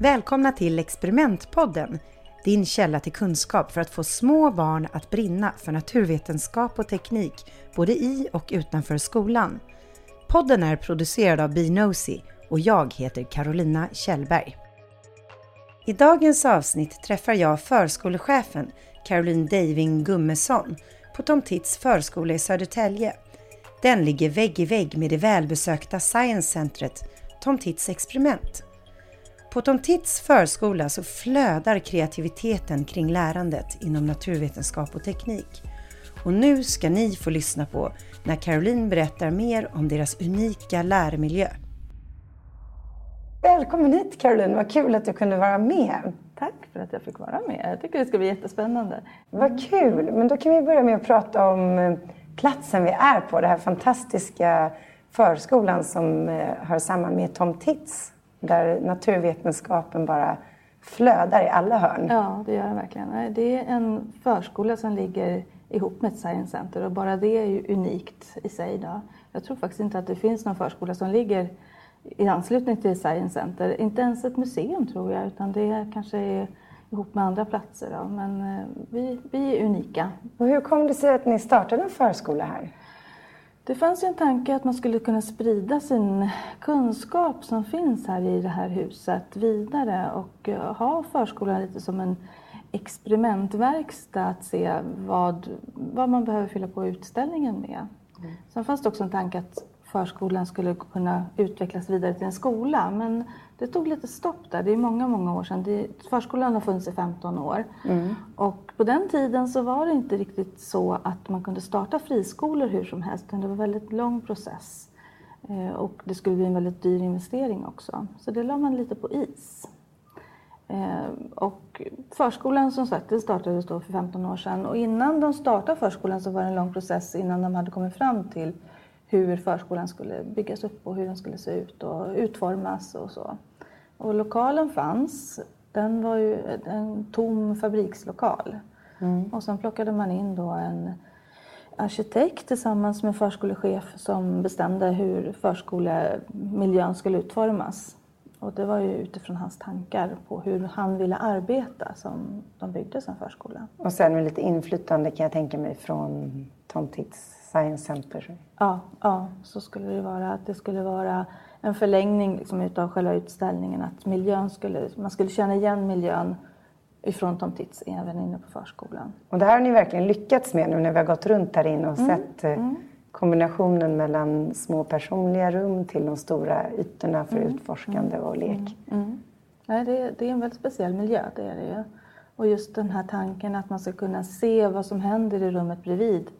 Välkomna till Experimentpodden, din källa till kunskap för att få små barn att brinna för naturvetenskap och teknik, både i och utanför skolan. Podden är producerad av Binosi och jag heter Carolina Kjellberg. I dagens avsnitt träffar jag förskolechefen Caroline Daving Gummesson på Tom Tits förskola i Södertälje. Den ligger vägg i vägg med det välbesökta Science-centret Tom Tits experiment. På Tom Tits förskola så flödar kreativiteten kring lärandet inom naturvetenskap och teknik. Och nu ska ni få lyssna på när Caroline berättar mer om deras unika lärmiljö. Välkommen hit Caroline, vad kul att du kunde vara med. Tack för att jag fick vara med. Jag tycker det ska bli jättespännande. Vad kul! Men då kan vi börja med att prata om eh, platsen vi är på, den här fantastiska förskolan som eh, hör samman med Tom Tits där naturvetenskapen bara flödar i alla hörn. Ja, det gör den verkligen. Det är en förskola som ligger ihop med ett science center och bara det är ju unikt i sig. Då. Jag tror faktiskt inte att det finns någon förskola som ligger i anslutning till science center. Inte ens ett museum tror jag, utan det kanske är ihop med andra platser. Då. Men eh, vi, vi är unika. Och hur kom det sig att ni startade en förskola här? Det fanns ju en tanke att man skulle kunna sprida sin kunskap som finns här i det här huset vidare och eh, ha förskolan lite som en experimentverkstad att se vad, vad man behöver fylla på utställningen med. Mm. Sen fanns det också en tanke att förskolan skulle kunna utvecklas vidare till en skola. Men det tog lite stopp där. Det är många, många år sedan. Det, förskolan har funnits i 15 år. Mm. Och på den tiden så var det inte riktigt så att man kunde starta friskolor hur som helst. Det var en väldigt lång process. Eh, och det skulle bli en väldigt dyr investering också. Så det la man lite på is. Eh, och förskolan som sagt, det startades då för 15 år sedan. Och innan de startade förskolan så var det en lång process innan de hade kommit fram till hur förskolan skulle byggas upp och hur den skulle se ut och utformas och så. Och lokalen fanns. Den var ju en tom fabrikslokal. Mm. Och sen plockade man in då en arkitekt tillsammans med förskolechef som bestämde hur förskolemiljön skulle utformas. Och det var ju utifrån hans tankar på hur han ville arbeta som de byggde sin förskola. Och sen med lite inflytande kan jag tänka mig från Tom Tits Science Center. Ja, ja, så skulle det vara. Att det skulle vara en förlängning liksom utav själva utställningen. Att miljön skulle, man skulle känna igen miljön ifrån Tom Tits även inne på förskolan. Och det här har ni verkligen lyckats med nu när vi har gått runt här inne och mm. sett eh, mm. kombinationen mellan små personliga rum till de stora ytorna för mm. utforskande och lek. Mm. mm. Nej, det, det, är en väldigt speciell miljö, det är det ju. Och just den här tanken att man ska kunna se vad som händer i rummet bredvid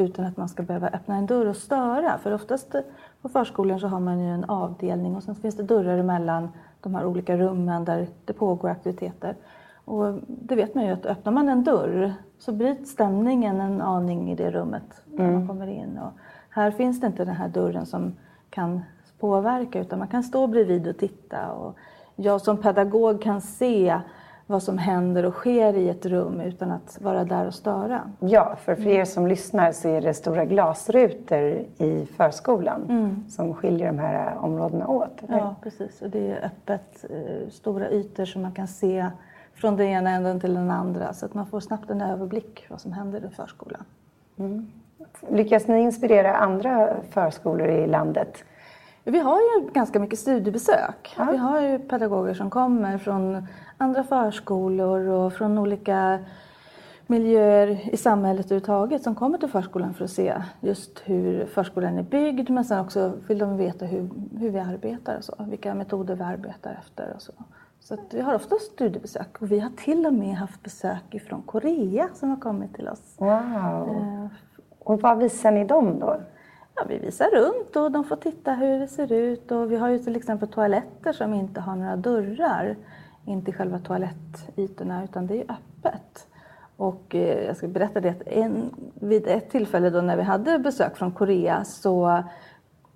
utan att man ska behöva öppna en dörr och störa. För oftast på förskolan så har man ju en avdelning och sen finns det dörrar emellan de här olika rummen där det pågår aktiviteter. Och det vet man ju att öppnar man en dörr så bryts stämningen en aning i det rummet när mm. man kommer in. Och här finns det inte den här dörren som kan påverka utan man kan stå bredvid och titta. Och jag som pedagog kan se vad som händer och sker i ett rum utan att vara där och störa. Ja, för för er som lyssnar så är det stora glasrutor i förskolan mm. som skiljer de här områdena åt. Eller? Ja, precis. Och det är öppet, eh, stora ytor som man kan se från den ena änden till den andra så att man får snabbt en överblick vad som händer i förskolan. Mm. Lyckas ni inspirera andra förskolor i landet? Vi har ju ganska mycket studiebesök. Ja. Vi har ju pedagoger som kommer från andra förskolor och från olika miljöer i samhället överhuvudtaget som kommer till förskolan för att se just hur förskolan är byggd men sen också vill de veta hur, hur vi arbetar och så, vilka metoder vi arbetar efter och så. Så vi har ofta studiebesök och vi har till och med haft besök från Korea som har kommit till oss. Wow! Eh, och vad visar ni dem då? Ja, vi visar runt och de får titta hur det ser ut och vi har ju till exempel toaletter som inte har några dörrar inte själva toalettytorna utan det är öppet. Och eh, jag ska berätta det att en, vid ett tillfälle då när vi hade besök från Korea så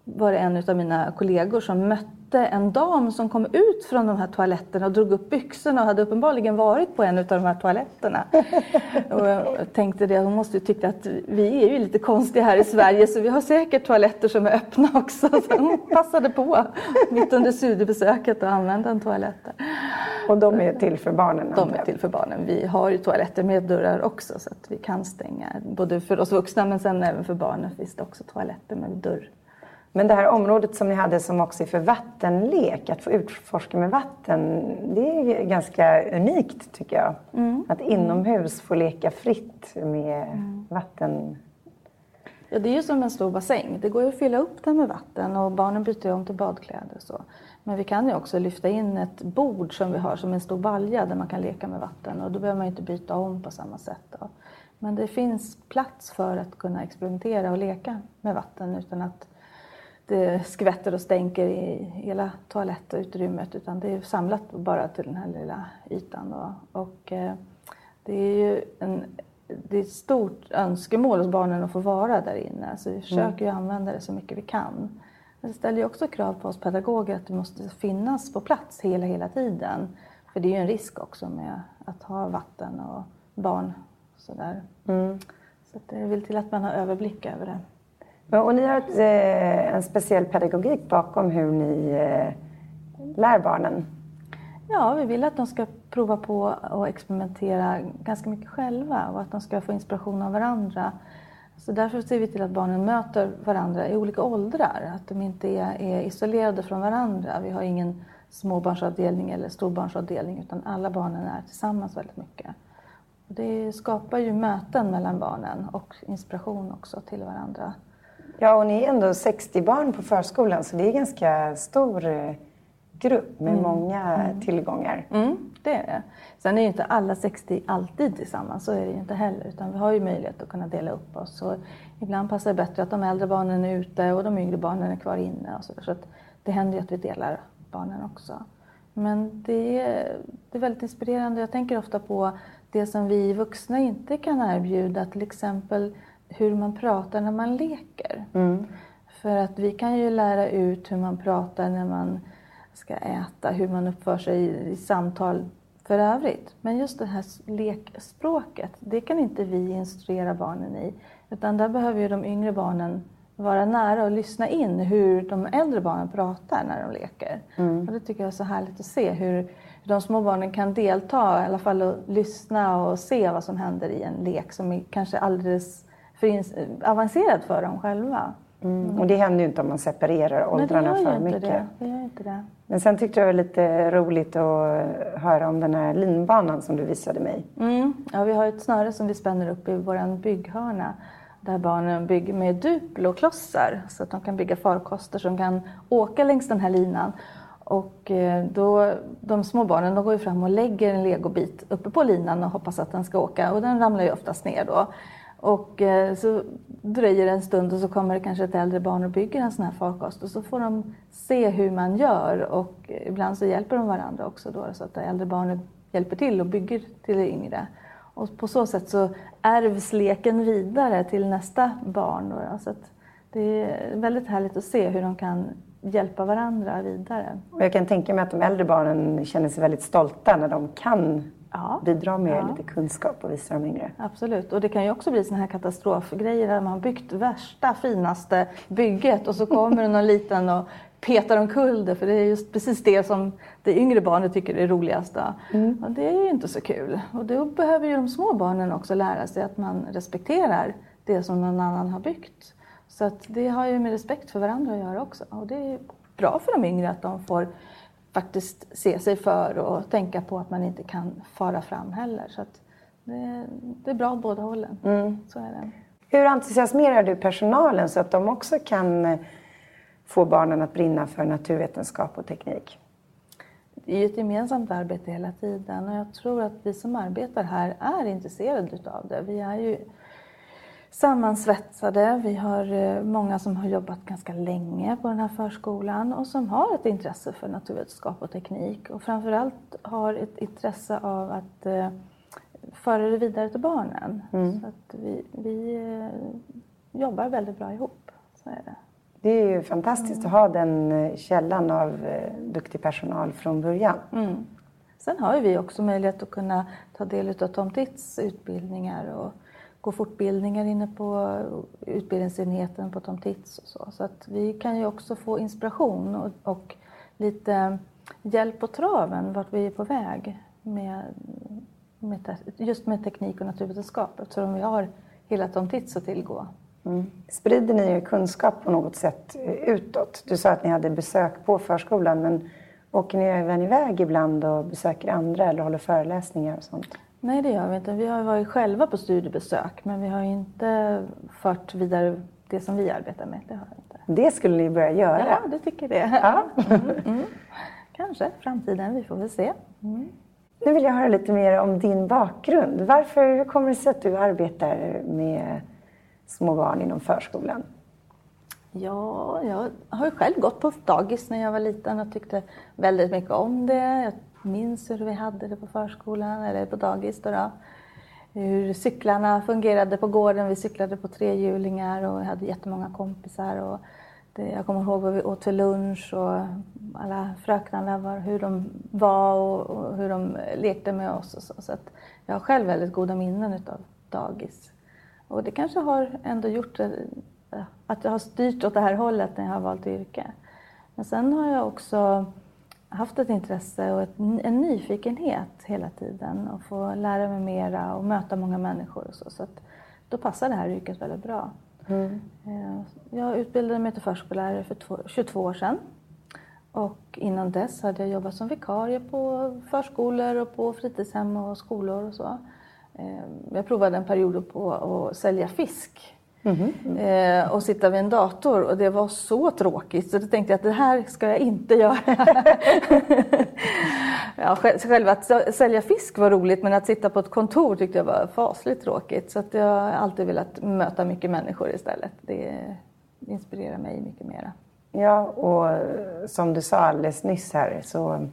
var det en av mina kollegor som mötte mötte en dam som kom ut från de här toaletterna och drog upp byxorna och hade uppenbarligen varit på en av de här toaletterna. och jag tänkte det, hon måste ju tycka att vi är ju lite konstiga här i Sverige så vi har säkert toaletter som är öppna också. Så hon passade på mitt under studiebesöket att använda en toalett. Och de är till för barnen? De är till för barnen. Vi har ju toaletter med dörrar också så att vi kan stänga. Både för oss vuxna men sen även för barnen finns det också toaletter med dörr. Men det här området som ni hade som också är för vattenlek, att få utforska med vatten, det är ganska unikt tycker jag. Mm. Att inomhus få leka fritt med mm. vatten. Ja, det är ju som en stor bassäng. Det går ju att fylla upp den med vatten och barnen byter om till badkläder och så. Men vi kan ju också lyfta in ett bord som vi har som en stor balja där man kan leka med vatten och då behöver man ju inte byta om på samma sätt. Då. Men det finns plats för att kunna experimentera och leka med vatten utan att det skvätter och stänker i hela toalettutrymmet utan det är samlat bara till den här lilla ytan. Då. Och, eh, det är ju en, det är ett stort önskemål hos barnen att få vara där inne så vi försöker mm. använda det så mycket vi kan. Men det ställer ju också krav på oss pedagoger att det måste finnas på plats hela, hela tiden. För det är ju en risk också med att ha vatten och barn sådär. Mm. Så det vill till att man har överblick över det. Och ni har ett, eh, en speciell pedagogik bakom hur ni eh, lär barnen? Ja, vi vill att de ska prova på och experimentera ganska mycket själva och att de ska få inspiration av varandra. Så därför ser vi till att barnen möter varandra i olika åldrar, att de inte är, är isolerade från varandra. Vi har ingen småbarnsavdelning eller storbarnsavdelning utan alla barnen är tillsammans väldigt mycket. Och det skapar ju möten mellan barnen och inspiration också till varandra. Ja, och ni är ändå 60 barn på förskolan så det är en ganska stor eh, grupp med mm. många mm. tillgångar. Mm, det är det. Sen är ju inte alla 60 alltid tillsammans, så är det ju inte heller. Utan vi har ju möjlighet att kunna dela upp oss. Så ibland passar det bättre att de äldre barnen är ute och de yngre barnen är kvar inne. Så så det händer ju att vi delar barnen också. Men det är, det är väldigt inspirerande. Jag tänker ofta på det som vi vuxna inte kan erbjuda. Till exempel hur man pratar när man leker. Mm. För att vi kan ju lära ut hur man pratar när man ska äta, hur man uppför sig i, i samtal för övrigt. Men just det här lekspråket, det kan inte vi instruera barnen i. Utan där behöver ju de yngre barnen vara nära och lyssna in hur de äldre barnen pratar när de leker. Mm. Och det tycker jag är så härligt att se hur de små barnen kan delta, i alla fall och lyssna och se vad som händer i en lek som är kanske alldeles för avancerad för dem själva. Mm. Och det händer ju inte om man separerar åldrarna Nej, för mycket. Det. det gör inte det. Men sen tyckte jag det var lite roligt att höra om den här linbanan som du visade mig. Mm. Ja, vi har ett snöre som vi spänner upp i vår bygghörna där barnen bygger med Duplo-klossar så att de kan bygga farkoster som kan åka längs den här linan. Och eh, då, de små barnen de går fram och lägger en legobit uppe på linan och hoppas att den ska åka och den ramlar ju oftast ner då. Och eh, så dröjer det en stund och så kommer det kanske ett äldre barn och bygger en sån här farkost och så får de se hur man gör och ibland så hjälper de varandra också då så att det äldre barnet hjälper till och bygger till det yngre. Och på så sätt så ärvs leken vidare till nästa barn. Då, så det är väldigt härligt att se hur de kan hjälpa varandra vidare. Och jag kan tänka mig att de äldre barnen känner sig väldigt stolta när de kan ja. bidra med ja. lite kunskap och visa de yngre. Absolut, och det kan ju också bli sådana här katastrofgrejer där man har byggt värsta finaste bygget och så kommer det någon liten och petar omkull det för det är just precis det som det yngre barnet tycker är roligast. Mm. Och det är ju inte så kul. Och då behöver ju de små barnen också lära sig att man respekterar det som någon annan har byggt. Så att det har ju med respekt för varandra att göra också. Och det är bra för de yngre att de får faktiskt se sig för och tänka på att man inte kan fara fram heller. Så det, det, är bra åt båda hållen. Mm. Så är det. Hur entusiasmerar du personalen så att de också kan eh, få barnen att brinna för naturvetenskap och teknik? Det är ett gemensamt arbete hela tiden och jag tror att vi som arbetar här är intresserade av det. Vi är ju sammansvetsade. Vi har eh, många som har jobbat ganska länge på den här förskolan och som har ett intresse för naturvetenskap och teknik och framförallt har ett intresse av att eh, föra det vidare till barnen. Mm. Så att vi, vi eh, jobbar väldigt bra ihop. Så är det. Det är ju fantastiskt att ha den källan av duktig personal från början. Mm. Sen har vi också möjlighet att kunna ta del av Tom Tits utbildningar och gå fortbildningar inne på utbildningsenheten på Tom Tits och så. Så att vi kan ju också få inspiration och, och lite hjälp på traven vart vi är på väg med, med just med teknik och naturvetenskap eftersom vi har hela Tom Tits att tillgå. Mm. Sprider ni er kunskap på något sätt utåt? Du sa att ni hade besök på förskolan men åker ni även iväg ibland och besöker andra eller håller föreläsningar och sånt? Nej, det gör vi inte. Vi har varit själva på studiebesök men vi har inte fört vidare det som vi arbetar med. Det, har inte. det skulle ni börja göra? Ja, det tycker det. Ja. Mm, mm. Kanske framtiden, vi får väl se. Mm. Nu vill jag höra lite mer om din bakgrund. Varför, hur kommer det sig att du arbetar med små barn inom förskolan? Ja, jag har ju själv gått på dagis när jag var liten och tyckte väldigt mycket om det. Jag minns hur vi hade det på förskolan, eller på dagis. Då, då. Hur cyklarna fungerade på gården. Vi cyklade på trehjulingar och jag hade jättemånga kompisar. Och det, jag kommer ihåg vad vi åt till lunch och alla fröknarna, var, hur de var och, och, hur de lekte med oss. Och så så jag har själv väldigt goda minnen av dagis. Och det kanske har ändå gjort eh, att jag har styrt åt det här hållet när jag har valt yrke. Men sen har jag också haft ett intresse och ett, en nyfikenhet hela tiden och få lära mig mera och möta många människor och så. Så att då passar det här yrket väldigt bra. Mm. Eh, jag utbildade mig till förskollärare för 22 år sedan. Och innan dess hade jag jobbat som vikarie på förskolor och på fritidshem och skolor och så. Eh, jag provade en period på att sälja fisk Mm och sitta vid en dator och det var så tråkigt så då tänkte jag att det här ska jag inte göra. ja, själva att sälja fisk var roligt men att sitta på ett kontor tyckte jag var fasligt tråkigt så att jag har alltid velat möta mycket människor istället. Det inspirerar mig mycket mera. Ja, och som du sa alldeles nyss här så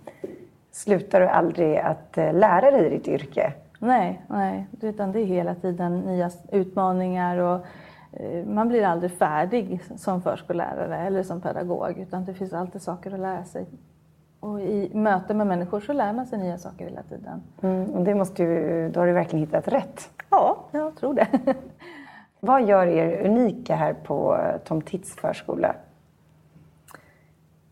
slutar du aldrig att eh, lära dig ditt yrke. Nej, nej, utan det är hela tiden nya utmaningar och Eh, man blir aldrig färdig som förskollärare eller som pedagog utan det finns alltid saker att lära sig. Och i möte med människor så lär man sig nya saker hela tiden. Mm, och det måste ju, då har du verkligen hittat rätt. Ja, jag tror det. Vad gör er unika här på Tom Tits förskola?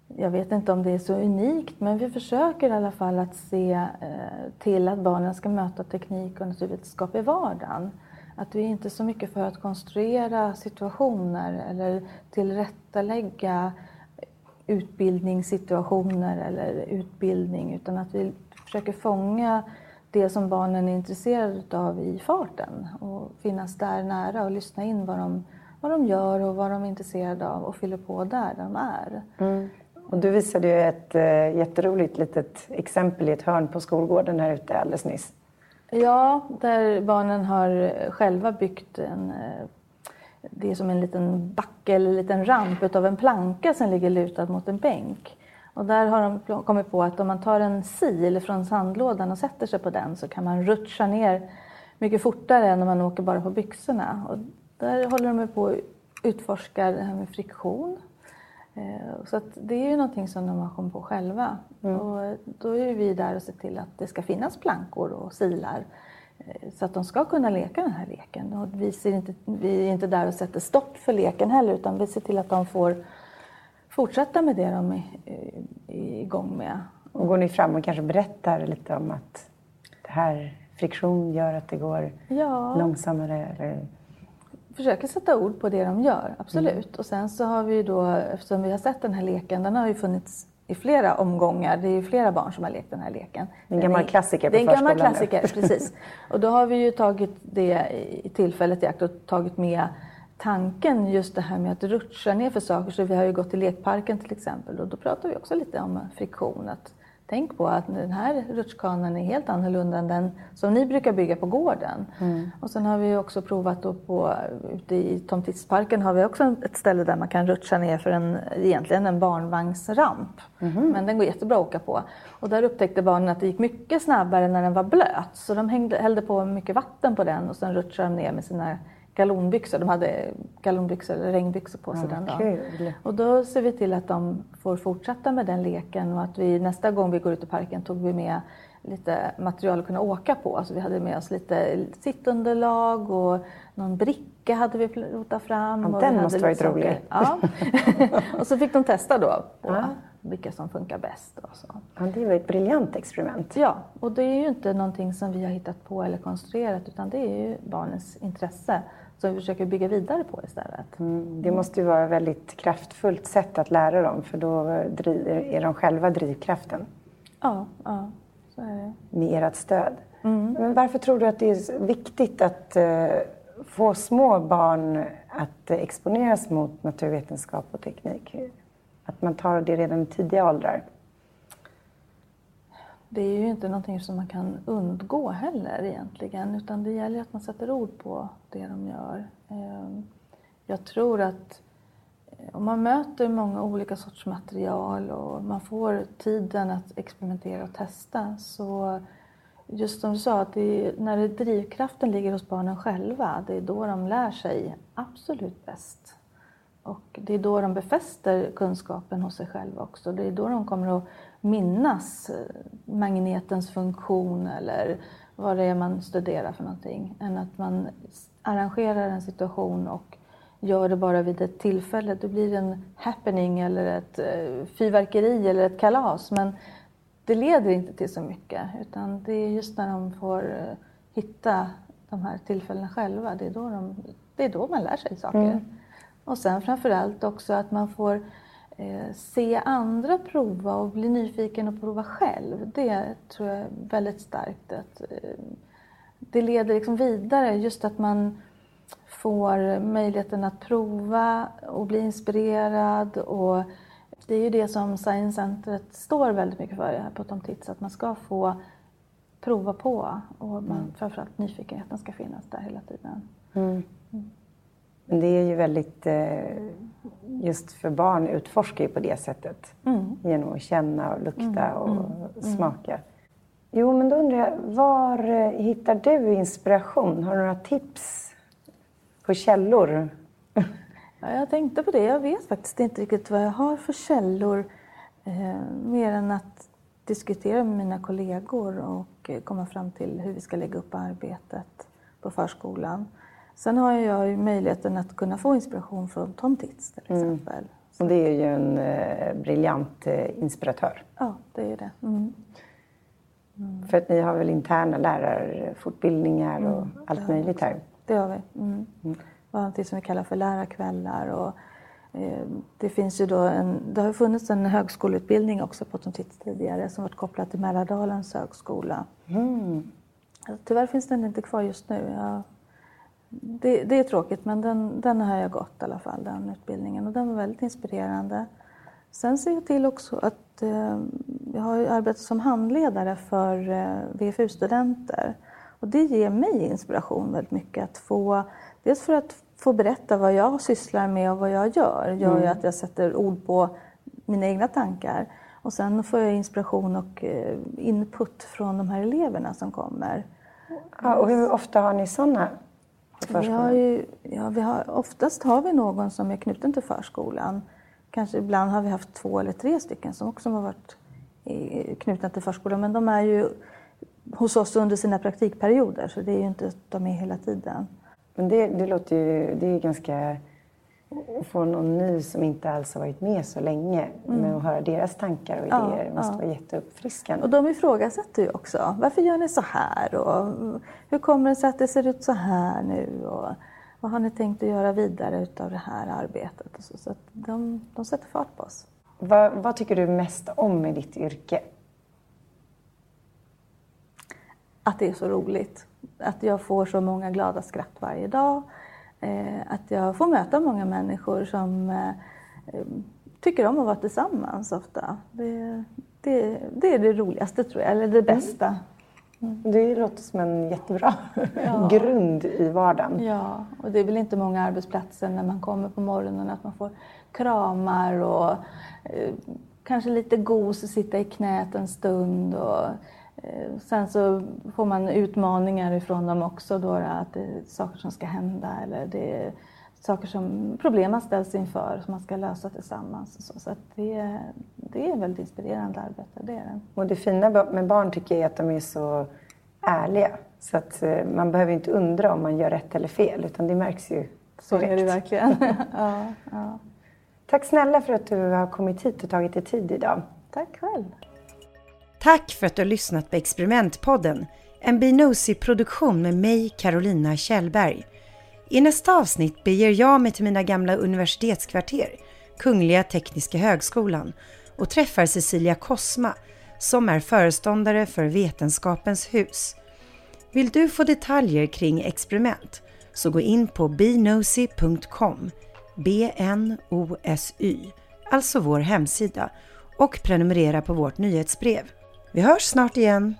Jag vet inte om det är så unikt men vi försöker i alla fall att se eh, till att barnen ska möta teknik och naturvetenskap i vardagen. Att vi inte är så mycket för att konstruera situationer eller tillrättalägga utbildningssituationer eller utbildning utan att vi försöker fånga det som barnen är intresserade av i farten och finnas där nära och lyssna in vad de, vad de gör och vad de är intresserade av och fyller på där, där de är. Mm. Och du visade ju ett äh, jätteroligt litet exempel i ett hörn på skolgården här ute alldeles nyss. Ja, där barnen har eh, själva byggt en eh, det är som en liten backe eller en liten ramp av en planka som ligger lutad mot en bänk. Och där har de kommit på att om man tar en sil från sandlådan och sätter sig på den så kan man rutscha ner mycket fortare än om man åker bara på byxorna. Och där håller de på att utforska det här med friktion Eh, så det är ju någonting som de har kommit på själva. Mm. Och då är vi där och ser till att det ska finnas plankor och silar eh, så att de ska kunna leka den här leken. Och vi, ser inte, vi är inte där och sätter stopp för leken heller utan vi ser till att de får fortsätta med det de är, är igång med. Och går ni fram och kanske berättar lite om att det här friktion gör att det går ja. långsammare? Eller? Försöker sätta ord på det de gör, absolut. Mm. Och sen så har vi då, eftersom vi har sett den här leken, den har ju funnits i flera omgångar. Det är ju flera barn som har lekt den här leken. En gammal klassiker på Det är en gammal klassiker, precis. Och då har vi ju tagit det i tillfället i akt och tagit med tanken just det här med att rutscha ner för saker. Så vi har ju gått till lekparken till exempel och då pratar vi också lite om friktion. Att tänk på att den här rutschkanan är helt annorlunda än den som ni brukar bygga på gården. Mm. Och sen har vi också provat då på, ute i Tomtidsparken har vi också ett ställe där man kan rutscha ner för en, egentligen en barnvagnsramp. Mm. Men den går jättebra att åka på. Och där upptäckte barnen att det gick mycket snabbare när den var blöt. Så de hängde, hällde på mycket vatten på den och sen rutschade de ner med sina galonbyxor. De hade galonbyxor eller regnbyxor på sig Ja, den vad dagen. kul. Och då ser vi till att de får fortsätta med den leken och att vi nästa gång vi går ut i parken tog vi med lite material att kunna åka på. Alltså vi hade med oss lite sittunderlag och någon bricka hade vi rotat fram. Ja, och den måste varit saker. rolig. Ja. och så fick de testa då på Ja. vilka som funkar bäst. Och så. Ja, det var ett briljant experiment. Ja, och det är ju inte någonting som vi har hittat på eller konstruerat utan det är ju barnens intresse som vi försöker bygga vidare på istället. Mm, Det måste ju vara ett väldigt kraftfullt sätt att lära dem för då är de själva drivkraften Ja, ja, så är det. med ert stöd. Mm. Men varför tror du att det är viktigt att eh, få små barn att exponeras mot naturvetenskap och teknik? Att man tar det redan i tidiga åldrar? Det är ju inte någonting som man kan undgå heller egentligen utan det gäller att man sätter ord på det de gör. Ehm, jag tror att eh, om man möter många olika sorts material och man får tiden att experimentera och testa så just som du sa, att det är, när det drivkraften ligger hos barnen själva, det är då de lär sig absolut bäst. Och det är då de befäster kunskapen hos sig själva också. Det är då de kommer att minnas eh, magnetens funktion eller vad det är man studerar för någonting. Än att man arrangerar en situation och gör det bara vid ett tillfälle. Då blir det en happening eller ett eh, fyrverkeri eller ett kalas. Men det leder inte till så mycket. Utan det är just när de får eh, hitta de här tillfällena själva. Det är då, de, det är då man lär sig saker. Mm. Och sen framförallt också att man får se andra prova och bli nyfiken och prova själv. Det tror jag är väldigt starkt. Att, eh, det leder liksom vidare, just att man får möjligheten att prova och bli inspirerad. Och det är ju det som Science Centret står väldigt mycket för här på Tom Tits, att man ska få prova på och man, framförallt nyfikenheten ska finnas där hela tiden. Mm. Men det är ju väldigt, eh, just för barn utforskar ju på det sättet. Mm. Genom att känna och lukta och smaka. Jo, men då undrar jag, var eh, hittar du inspiration? Har du några tips på källor? Ja, jag tänkte på det. Jag vet faktiskt inte riktigt vad jag har för källor. Eh, mer än att diskutera med mina kollegor och eh, komma fram till hur vi ska lägga upp arbetet på förskolan. Sen har jag ju möjligheten att kunna få inspiration från Tom Tits till exempel. Och det är ju en eh, briljant eh, inspiratör. Ja, det är det. Mm. För att ni har väl interna lärarfortbildningar och allt möjligt här. Det har vi. Mm. Vi har något som vi kallar för lärarkvällar. Och, eh, det finns ju då en, det har funnits en högskoleutbildning också på Tom Tits tidigare som varit kopplad till Mälardalens högskola. Mm. Tyvärr finns den inte kvar just nu. Jag, det, det är tråkigt men den, den har jag gått i alla fall, den utbildningen. Och den var väldigt inspirerande. Sen ser jag till också att eh, jag har arbetat som handledare för eh, VFU-studenter. Och det ger mig inspiration väldigt mycket att få, dels för att få berätta vad jag sysslar med och vad jag gör, gör ju att jag sätter ord på mina egna tankar. Och sen får jag inspiration och eh, input från de här eleverna som kommer. Ja, och hur ofta har ni sådana Vi har ju, ja, vi har, oftast har vi någon som är knuten till förskolan. Kanske ibland har vi haft två eller tre stycken som också har varit knutna till förskolan. Men de är ju hos oss under sina praktikperioder så det är ju inte att de är hela tiden. Men det, det låter ju, det är ganska... Att få någon ny som inte alls har varit med så länge, men att höra deras tankar och Ja, idéer måste ja. vara jätteuppfriskande. Och de ifrågasätter ju också. Varför gör ni så här? Och hur kommer det sig att det ser ut så här nu? Och vad har ni tänkt att göra vidare utav det här arbetet? Och så så de, de sätter fart på oss. Vad, vad tycker du mest om i ditt yrke? att det är så roligt. Att jag får så många glada skratt varje dag. Eh, att jag får möta många människor som eh, eh, tycker om att vara tillsammans ofta. Det, det, det är det roligaste tror jag, eller det bästa. Det låter som en jättebra Ja. grund i vardagen. Ja, och det är väl inte många arbetsplatser när man kommer på morgonen att man får kramar och eh, kanske lite gos och sitta i knät en stund. Och, sen så får man utmaningar ifrån dem också då att det är saker som ska hända eller det är saker som problem man ställs inför som man ska lösa tillsammans. Så, så det, det är väldigt inspirerande arbete, det är det. Och det fina med barn tycker jag är att de är så ärliga. Så att eh, man behöver inte undra om man gör rätt eller fel utan det märks ju Så direkt. är det verkligen. ja, ja. Tack snälla för att du har kommit hit och tagit dig tid idag. Tack själv. Tack för att du har lyssnat på Experimentpodden. En Binosi-produktion med mig, Carolina Kjellberg. I nästa avsnitt beger jag mig till mina gamla universitetskvarter, Kungliga Tekniska Högskolan, och träffar Cecilia Kosma, som är föreståndare för Vetenskapens hus. Vill du få detaljer kring experiment så gå in på bnosy.com, B-N-O-S-Y, alltså vår hemsida, och prenumerera på vårt nyhetsbrev. Vi hörs snart igen!